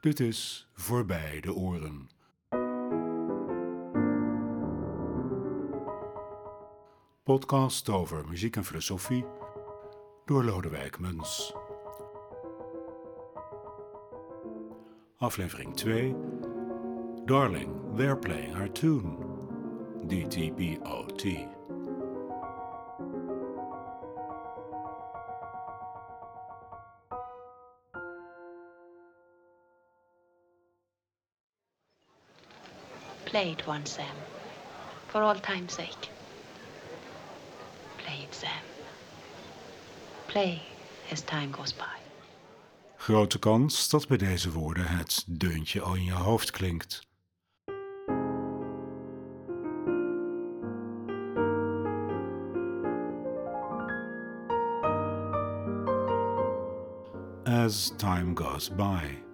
Dit is Voorbij de Oren. Podcast over muziek en filosofie door Lodewijk Muns. Aflevering 2 Darling, they're playing our tune. DTPOT. Play it once, Sam. For all time's sake. Play it, Sam. Play as time goes by. Grote kans dat bij deze woorden het deuntje al in je hoofd klinkt. As time goes by.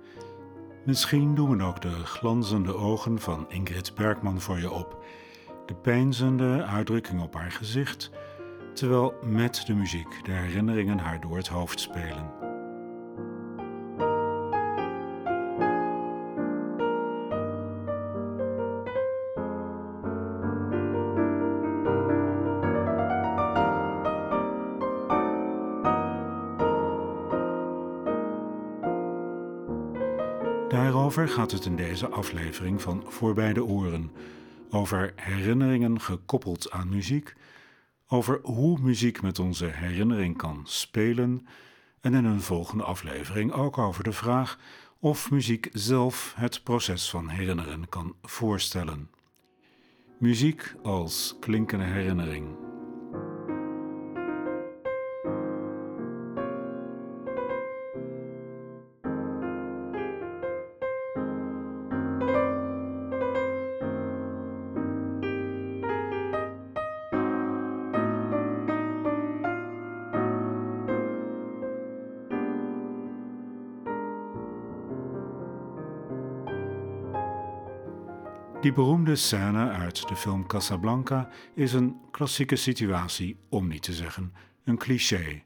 Misschien doen ook de glanzende ogen van Ingrid Bergman voor je op, de pijnzende uitdrukking op haar gezicht, terwijl met de muziek de herinneringen haar door het hoofd spelen. Daarover gaat het in deze aflevering van Voorbij de Oren. Over herinneringen gekoppeld aan muziek, over hoe muziek met onze herinnering kan spelen en in een volgende aflevering ook over de vraag of muziek zelf het proces van herinneren kan voorstellen. Muziek als klinkende herinnering. Die beroemde scène uit de film Casablanca is een klassieke situatie, om niet te zeggen een cliché.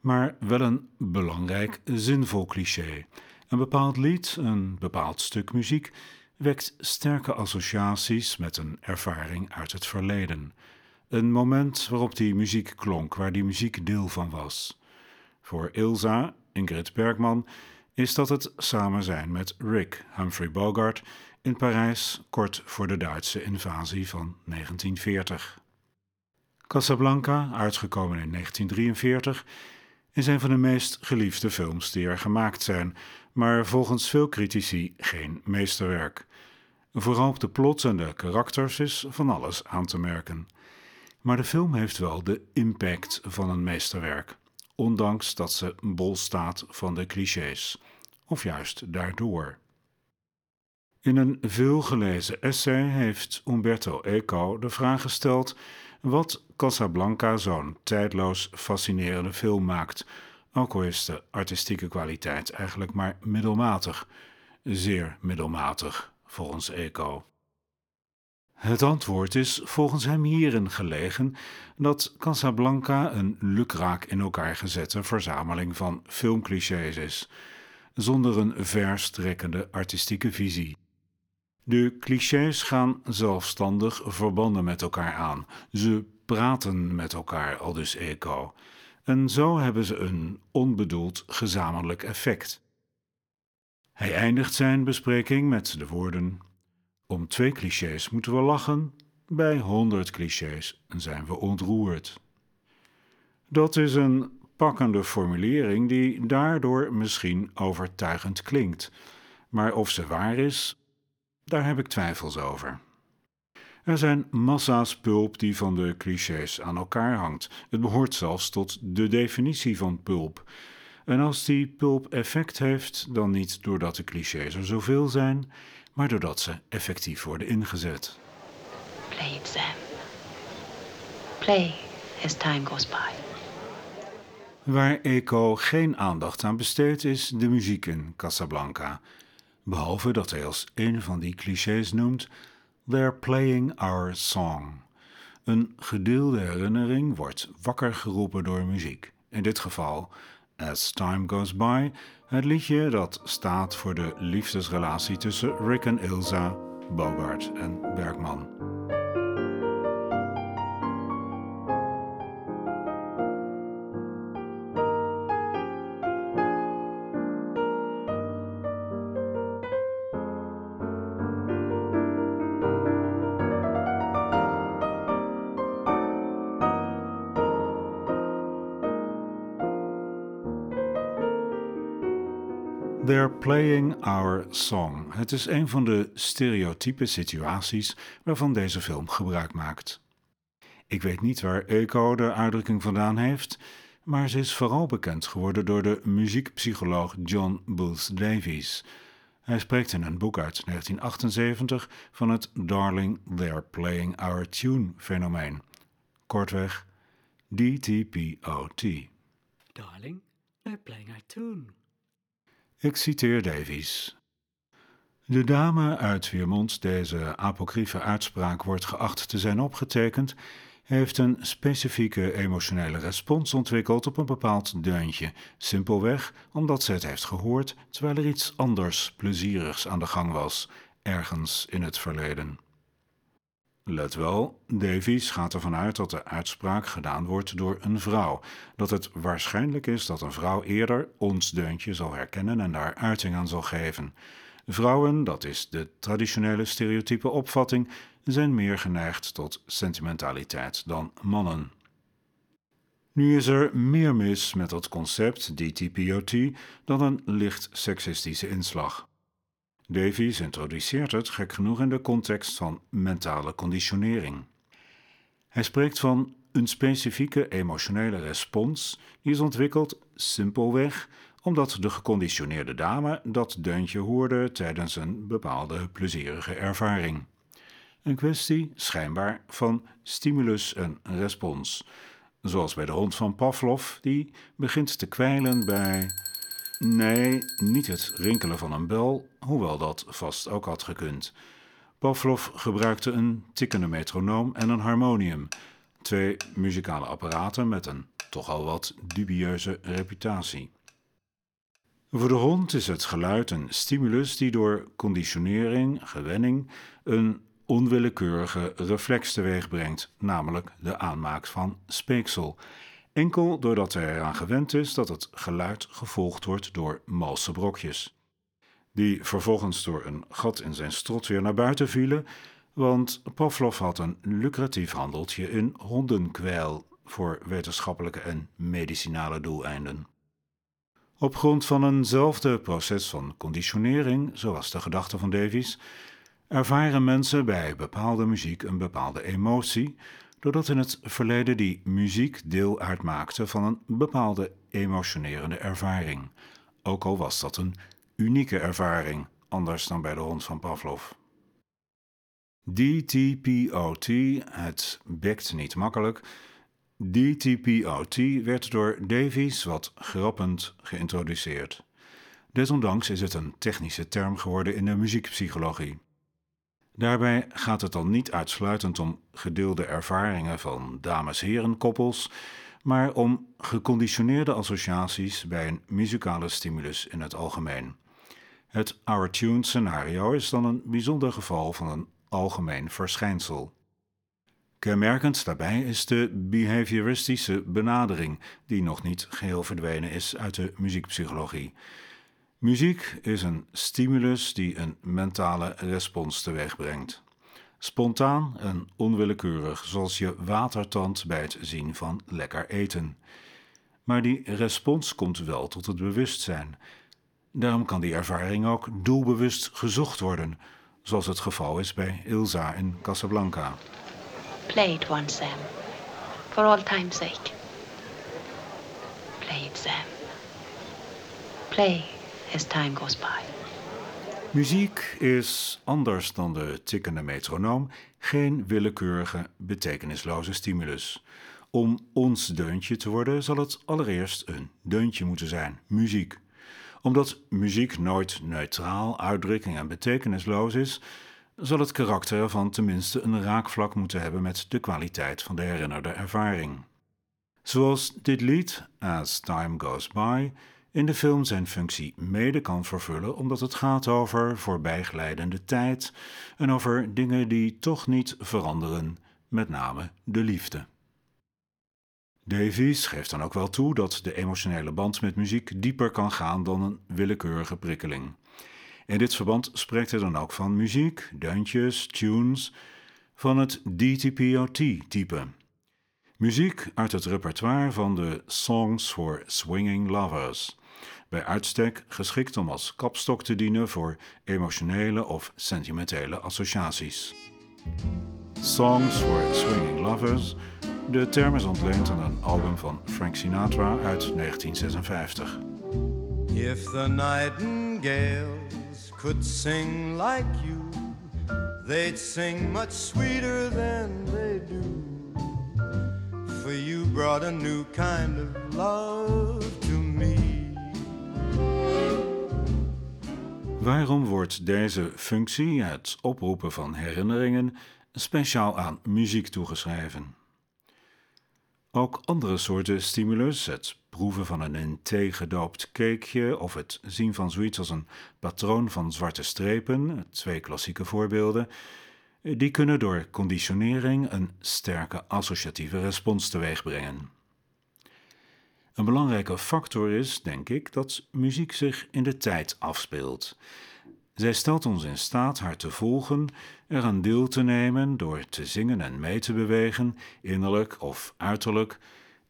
Maar wel een belangrijk, zinvol cliché. Een bepaald lied, een bepaald stuk muziek, wekt sterke associaties met een ervaring uit het verleden. Een moment waarop die muziek klonk, waar die muziek deel van was. Voor Ilsa, Ingrid Bergman, is dat het samen zijn met Rick Humphrey Bogart in Parijs kort voor de Duitse invasie van 1940. Casablanca, uitgekomen in 1943, is een van de meest geliefde films die er gemaakt zijn, maar volgens veel critici geen meesterwerk. Vooral op de plot en de karakters is van alles aan te merken. Maar de film heeft wel de impact van een meesterwerk, ondanks dat ze bol staat van de clichés, of juist daardoor. In een veelgelezen essay heeft Umberto Eco de vraag gesteld wat Casablanca zo'n tijdloos fascinerende film maakt, ook al is de artistieke kwaliteit eigenlijk maar middelmatig, zeer middelmatig volgens Eco. Het antwoord is volgens hem hierin gelegen dat Casablanca een lukraak in elkaar gezette verzameling van filmclichés is, zonder een verstrekkende artistieke visie. De clichés gaan zelfstandig verbanden met elkaar aan. Ze praten met elkaar, al dus Eco. En zo hebben ze een onbedoeld gezamenlijk effect. Hij eindigt zijn bespreking met de woorden: Om twee clichés moeten we lachen, bij honderd clichés zijn we ontroerd. Dat is een pakkende formulering die daardoor misschien overtuigend klinkt, maar of ze waar is, daar heb ik twijfels over. Er zijn massa's pulp die van de clichés aan elkaar hangt. Het behoort zelfs tot de definitie van pulp. En als die pulp effect heeft, dan niet doordat de clichés er zoveel zijn, maar doordat ze effectief worden ingezet. Play it, Sam. Play as time goes by. Waar Eco geen aandacht aan besteedt, is de muziek in Casablanca behalve dat hij als een van die clichés noemt: They're playing our song. Een gedeelde herinnering wordt wakker geroepen door muziek. In dit geval As Time Goes By, het liedje dat staat voor de liefdesrelatie tussen Rick en Ilsa, Bogart en Bergman. They're playing our song. Het is een van de stereotype situaties waarvan deze film gebruik maakt. Ik weet niet waar Eco de uitdrukking vandaan heeft, maar ze is vooral bekend geworden door de muziekpsycholoog John Booth Davies. Hij spreekt in een boek uit 1978 van het Darling They're Playing Our Tune fenomeen. Kortweg DTPOT. Darling, they're playing our tune. Ik citeer Davies. De dame uit wier deze apocryfe uitspraak wordt geacht te zijn opgetekend, heeft een specifieke emotionele respons ontwikkeld op een bepaald deuntje, simpelweg omdat ze het heeft gehoord terwijl er iets anders plezierigs aan de gang was, ergens in het verleden. Let wel, Davies gaat ervan uit dat de uitspraak gedaan wordt door een vrouw, dat het waarschijnlijk is dat een vrouw eerder ons deuntje zal herkennen en daar uiting aan zal geven. Vrouwen, dat is de traditionele stereotype opvatting, zijn meer geneigd tot sentimentaliteit dan mannen. Nu is er meer mis met het concept DTPOT dan een licht seksistische inslag. Davies introduceert het gek genoeg in de context van mentale conditionering. Hij spreekt van een specifieke emotionele respons die is ontwikkeld simpelweg omdat de geconditioneerde dame dat deuntje hoorde tijdens een bepaalde plezierige ervaring. Een kwestie, schijnbaar, van stimulus en respons. Zoals bij de hond van Pavlov, die begint te kwijlen bij Nee, niet het rinkelen van een bel, hoewel dat vast ook had gekund. Pavlov gebruikte een tikkende metronoom en een harmonium, twee muzikale apparaten met een toch al wat dubieuze reputatie. Voor de hond is het geluid een stimulus die door conditionering, gewenning, een onwillekeurige reflex teweeg brengt, namelijk de aanmaak van speeksel enkel doordat hij eraan gewend is dat het geluid gevolgd wordt door malse brokjes, die vervolgens door een gat in zijn strot weer naar buiten vielen, want Pavlov had een lucratief handeltje in hondenkwijl voor wetenschappelijke en medicinale doeleinden. Op grond van eenzelfde proces van conditionering, zoals de gedachte van Davies, ervaren mensen bij bepaalde muziek een bepaalde emotie, doordat in het verleden die muziek deel uitmaakte van een bepaalde emotionerende ervaring. Ook al was dat een unieke ervaring, anders dan bij de hond van Pavlov. DTPOT, het bekt niet makkelijk. DTPOT werd door Davies wat grappend geïntroduceerd. Desondanks is het een technische term geworden in de muziekpsychologie. Daarbij gaat het dan niet uitsluitend om gedeelde ervaringen van dames-heren koppels, maar om geconditioneerde associaties bij een muzikale stimulus in het algemeen. Het Our Tune scenario is dan een bijzonder geval van een algemeen verschijnsel. Kenmerkend daarbij is de behavioristische benadering, die nog niet geheel verdwenen is uit de muziekpsychologie. Muziek is een stimulus die een mentale respons teweegbrengt. Spontaan en onwillekeurig, zoals je watertand bij het zien van lekker eten. Maar die respons komt wel tot het bewustzijn. Daarom kan die ervaring ook doelbewust gezocht worden, zoals het geval is bij Ilsa in Casablanca. Play it once, Sam. For all time's sake. Play it, Sam. Play as time goes by. Muziek is, anders dan de tikkende metronoom, geen willekeurige, betekenisloze stimulus. Om ons deuntje te worden zal het allereerst een deuntje moeten zijn, muziek. Omdat muziek nooit neutraal, uitdrukking en betekenisloos is, zal het karakter ervan tenminste een raakvlak moeten hebben met de kwaliteit van de herinnerde ervaring. Zoals dit lied, As Time Goes By, in de film zijn functie mede kan vervullen omdat het gaat over voorbijglijdende tijd en over dingen die toch niet veranderen, met name de liefde. Davies geeft dan ook wel toe dat de emotionele band met muziek dieper kan gaan dan een willekeurige prikkeling. In dit verband spreekt hij dan ook van muziek, deuntjes, tunes, van het DTPOT-type. Muziek uit het repertoire van de Songs for Swinging Lovers, bij uitstek geschikt om als kapstok te dienen voor emotionele of sentimentele associaties. Songs for Swinging Lovers, de term is ontleend aan een album van Frank Sinatra uit 1956. If the nightingales could sing like you, they'd sing much sweeter than they do. For you brought a new kind of love Waarom wordt deze functie, het oproepen van herinneringen, speciaal aan muziek toegeschreven? Ook andere soorten stimulus, het proeven van een in thee gedoopt cakeje of het zien van zoiets als een patroon van zwarte strepen, twee klassieke voorbeelden, die kunnen door conditionering een sterke associatieve respons teweegbrengen. Een belangrijke factor is, denk ik, dat muziek zich in de tijd afspeelt. Zij stelt ons in staat haar te volgen, er aan deel te nemen door te zingen en mee te bewegen, innerlijk of uiterlijk,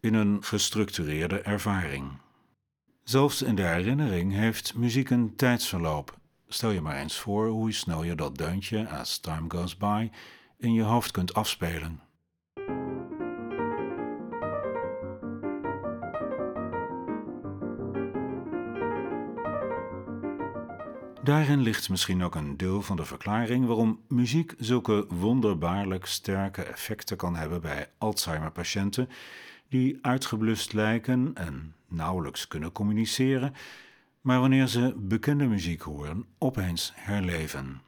in een gestructureerde ervaring. Zelfs in de herinnering heeft muziek een tijdsverloop. Stel je maar eens voor hoe snel je dat deuntje, as time goes by, in je hoofd kunt afspelen. Daarin ligt misschien ook een deel van de verklaring waarom muziek zulke wonderbaarlijk sterke effecten kan hebben bij Alzheimer-patiënten die uitgeblust lijken en nauwelijks kunnen communiceren, maar wanneer ze bekende muziek horen, opeens herleven.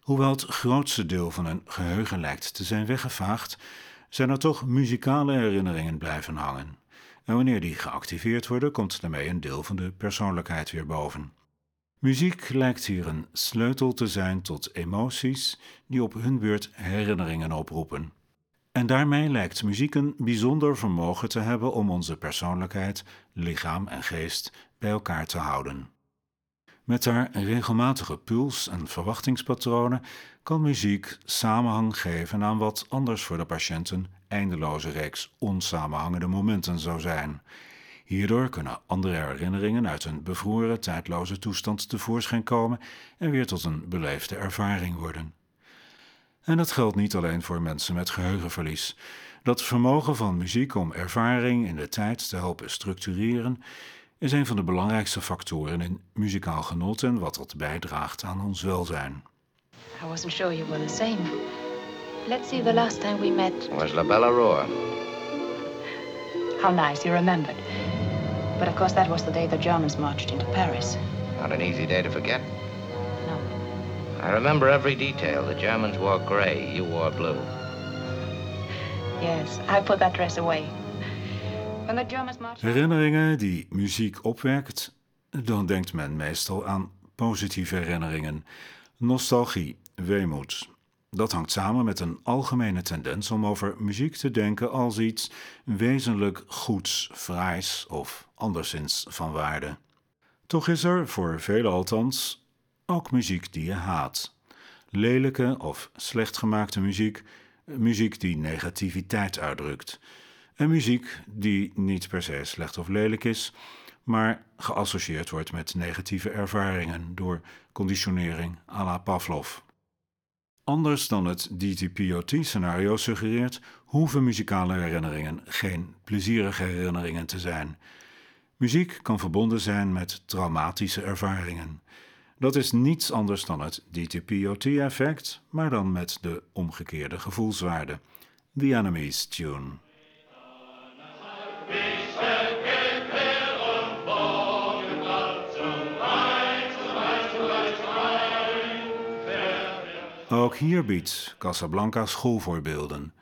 Hoewel het grootste deel van hun geheugen lijkt te zijn weggevaagd, zijn er toch muzikale herinneringen blijven hangen. En wanneer die geactiveerd worden, komt daarmee een deel van de persoonlijkheid weer boven. Muziek lijkt hier een sleutel te zijn tot emoties die op hun beurt herinneringen oproepen. En daarmee lijkt muziek een bijzonder vermogen te hebben om onze persoonlijkheid, lichaam en geest bij elkaar te houden. Met haar regelmatige puls en verwachtingspatronen kan muziek samenhang geven aan wat anders voor de patiënt een eindeloze reeks onsamenhangende momenten zou zijn. Hierdoor kunnen andere herinneringen uit een bevroren, tijdloze toestand tevoorschijn komen en weer tot een beleefde ervaring worden. En dat geldt niet alleen voor mensen met geheugenverlies. Dat vermogen van muziek om ervaring in de tijd te helpen structureren is een van de belangrijkste factoren in muzikaal genot en wat dat bijdraagt aan ons welzijn. I wasn't sure you were the same. Let's see, the last time we met. Was La Bella Roar. How nice, you remembered. But of course, that was the day the Germans marched into Paris. Not an easy day to forget. No. I remember every detail. The Germans wore gray, you wore blue. Yes, I put that dress away. When the Germans marched. Herinneringen die muziek opwekt, dan denkt men meestal aan positieve herinneringen. Nostalgie, weemoed. Dat hangt samen met een algemene tendens om over muziek te denken als iets wezenlijk goeds, fraais of anderszins van waarde. Toch is er, voor velen althans, ook muziek die je haat. Lelijke of slecht gemaakte muziek, muziek die negativiteit uitdrukt. En muziek die niet per se slecht of lelijk is, maar geassocieerd wordt met negatieve ervaringen door conditionering à la Pavlov. Anders dan het DTPOT-scenario suggereert, hoeven muzikale herinneringen geen plezierige herinneringen te zijn. Muziek kan verbonden zijn met traumatische ervaringen. Dat is niets anders dan het DTPOT-effect, maar dan met de omgekeerde gevoelswaarde. The Enemies Tune. Ook hier biedt Casablanca schoolvoorbeelden.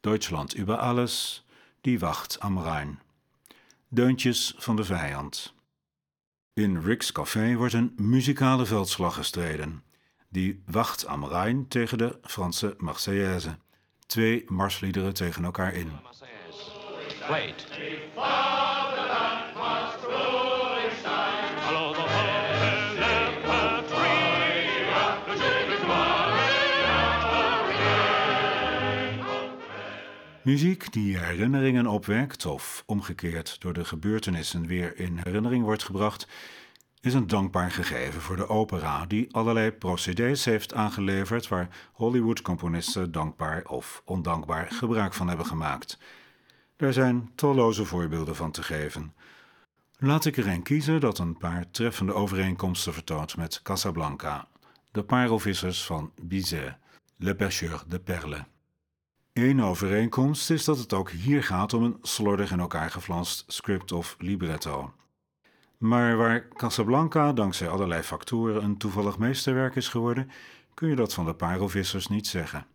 Deutschland über alles, die wacht am Rijn. Deuntjes van de vijand. In Rick's Café wordt een muzikale veldslag gestreden. Die wacht am Rijn tegen de Franse Marseillaise. Twee marsliederen tegen elkaar in. Played. Muziek die herinneringen opwekt of omgekeerd door de gebeurtenissen weer in herinnering wordt gebracht, is een dankbaar gegeven voor de opera, die allerlei procedés heeft aangeleverd waar Hollywood-componisten dankbaar of ondankbaar gebruik van hebben gemaakt. Er zijn talloze voorbeelden van te geven. Laat ik er een kiezen dat een paar treffende overeenkomsten vertoont met Casablanca, de parelvissers van Bizet, Le Pêcheur de Perles. Eén overeenkomst is dat het ook hier gaat om een slordig in elkaar geflanst script of libretto. Maar waar Casablanca dankzij allerlei factoren een toevallig meesterwerk is geworden, kun je dat van de parelvissers niet zeggen.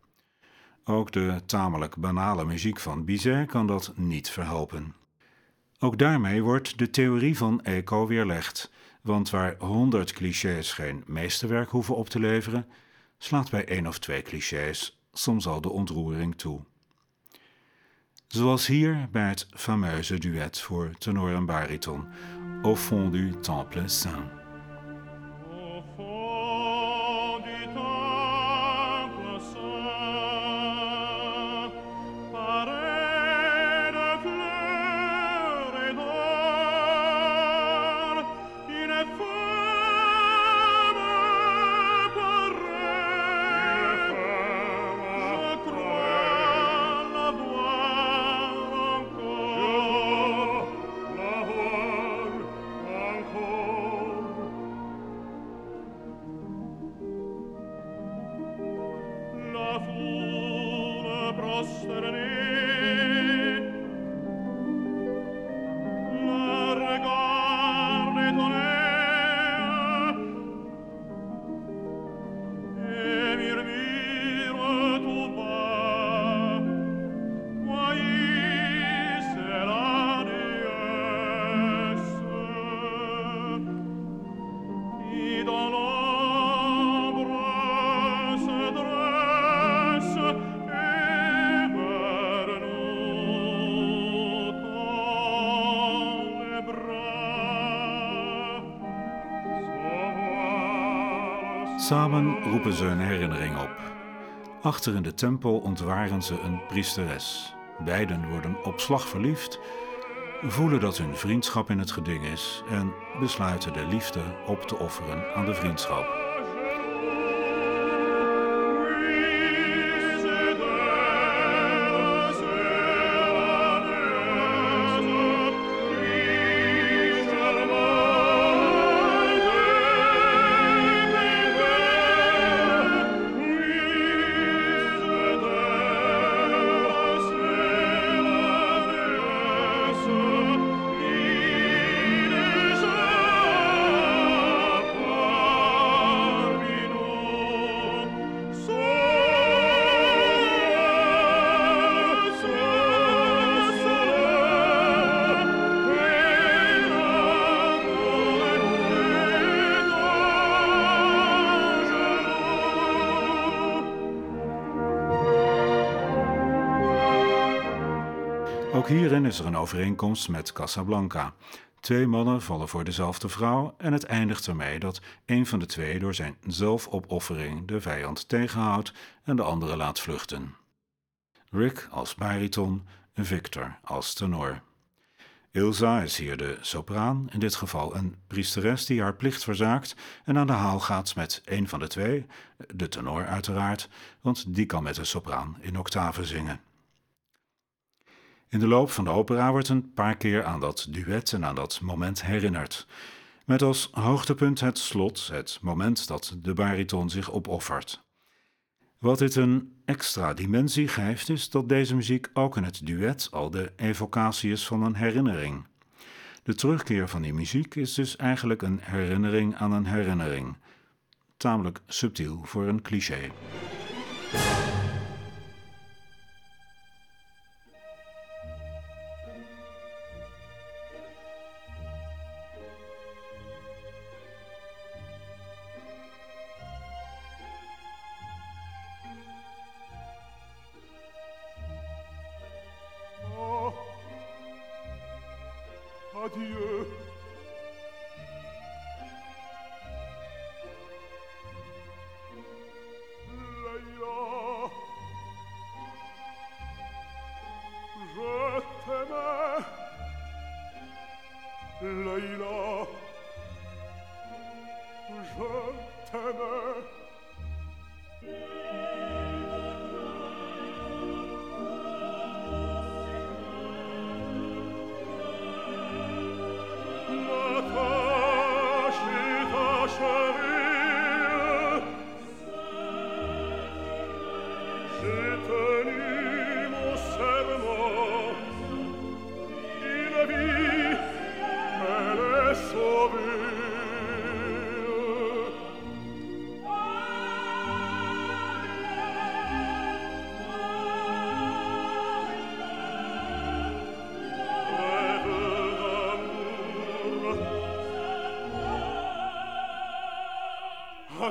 Ook de tamelijk banale muziek van Bizet kan dat niet verhelpen. Ook daarmee wordt de theorie van Eco weerlegd, want waar honderd clichés geen meesterwerk hoeven op te leveren, slaat bij één of twee clichés soms al de ontroering toe. Zoals hier bij het fameuze duet voor tenor en bariton Au fond du Temple Saint. Samen roepen ze een herinnering op. Achter in de tempel ontwaren ze een priesteres. Beiden worden op slag verliefd, voelen dat hun vriendschap in het geding is en besluiten de liefde op te offeren aan de vriendschap. Ook hierin is er een overeenkomst met Casablanca. Twee mannen vallen voor dezelfde vrouw en het eindigt ermee dat een van de twee door zijn zelfopoffering de vijand tegenhoudt en de andere laat vluchten. Rick als bariton, Victor als tenor. Ilsa is hier de sopraan, in dit geval een priesteres die haar plicht verzaakt en aan de haal gaat met een van de twee, de tenor uiteraard, want die kan met de sopraan in octaven zingen. In de loop van de opera wordt een paar keer aan dat duet en aan dat moment herinnerd. Met als hoogtepunt het slot, het moment dat de bariton zich opoffert. Wat dit een extra dimensie geeft, is dat deze muziek ook in het duet al de evocatie is van een herinnering. De terugkeer van die muziek is dus eigenlijk een herinnering aan een herinnering. Tamelijk subtiel voor een cliché. cantene Zo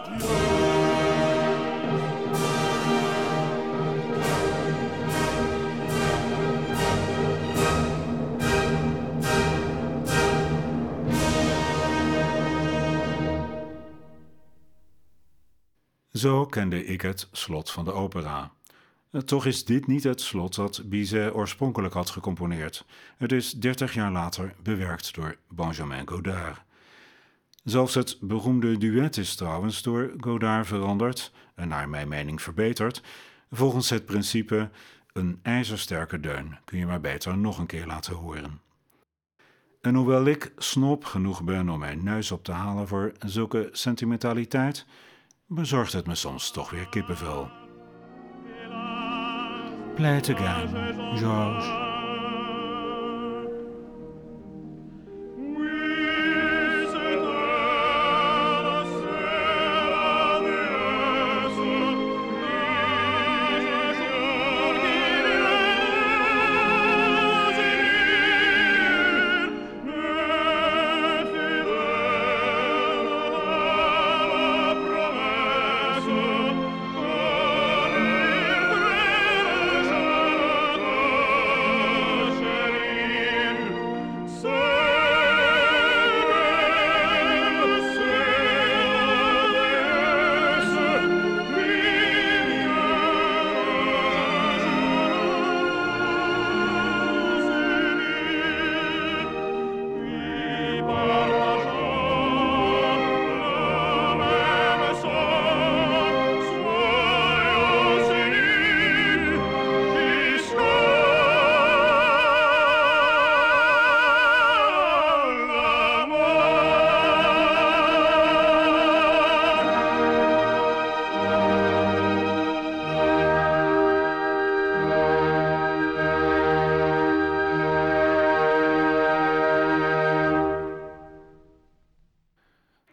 kende ik het slot van de opera. Eh, Toch is dit niet het slot dat Bizet oorspronkelijk had gecomponeerd. Het is dertig jaar later bewerkt door Benjamin Godard. Zelfs het beroemde duet is trouwens door Godard veranderd en naar mijn mening verbeterd, volgens het principe een ijzersterke deun kun je maar beter nog een keer laten horen. En hoewel ik snop genoeg ben om mijn neus op te halen voor zulke sentimentaliteit, bezorgt het me soms toch weer kippenvel. Play it again, George.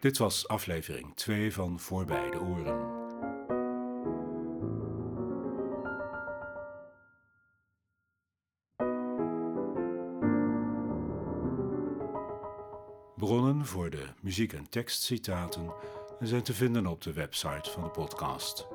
Dit was aflevering 2 van Voorbij de Oren. Bronnen voor de muziek- en tekstcitaten zijn te vinden op de website van de podcast.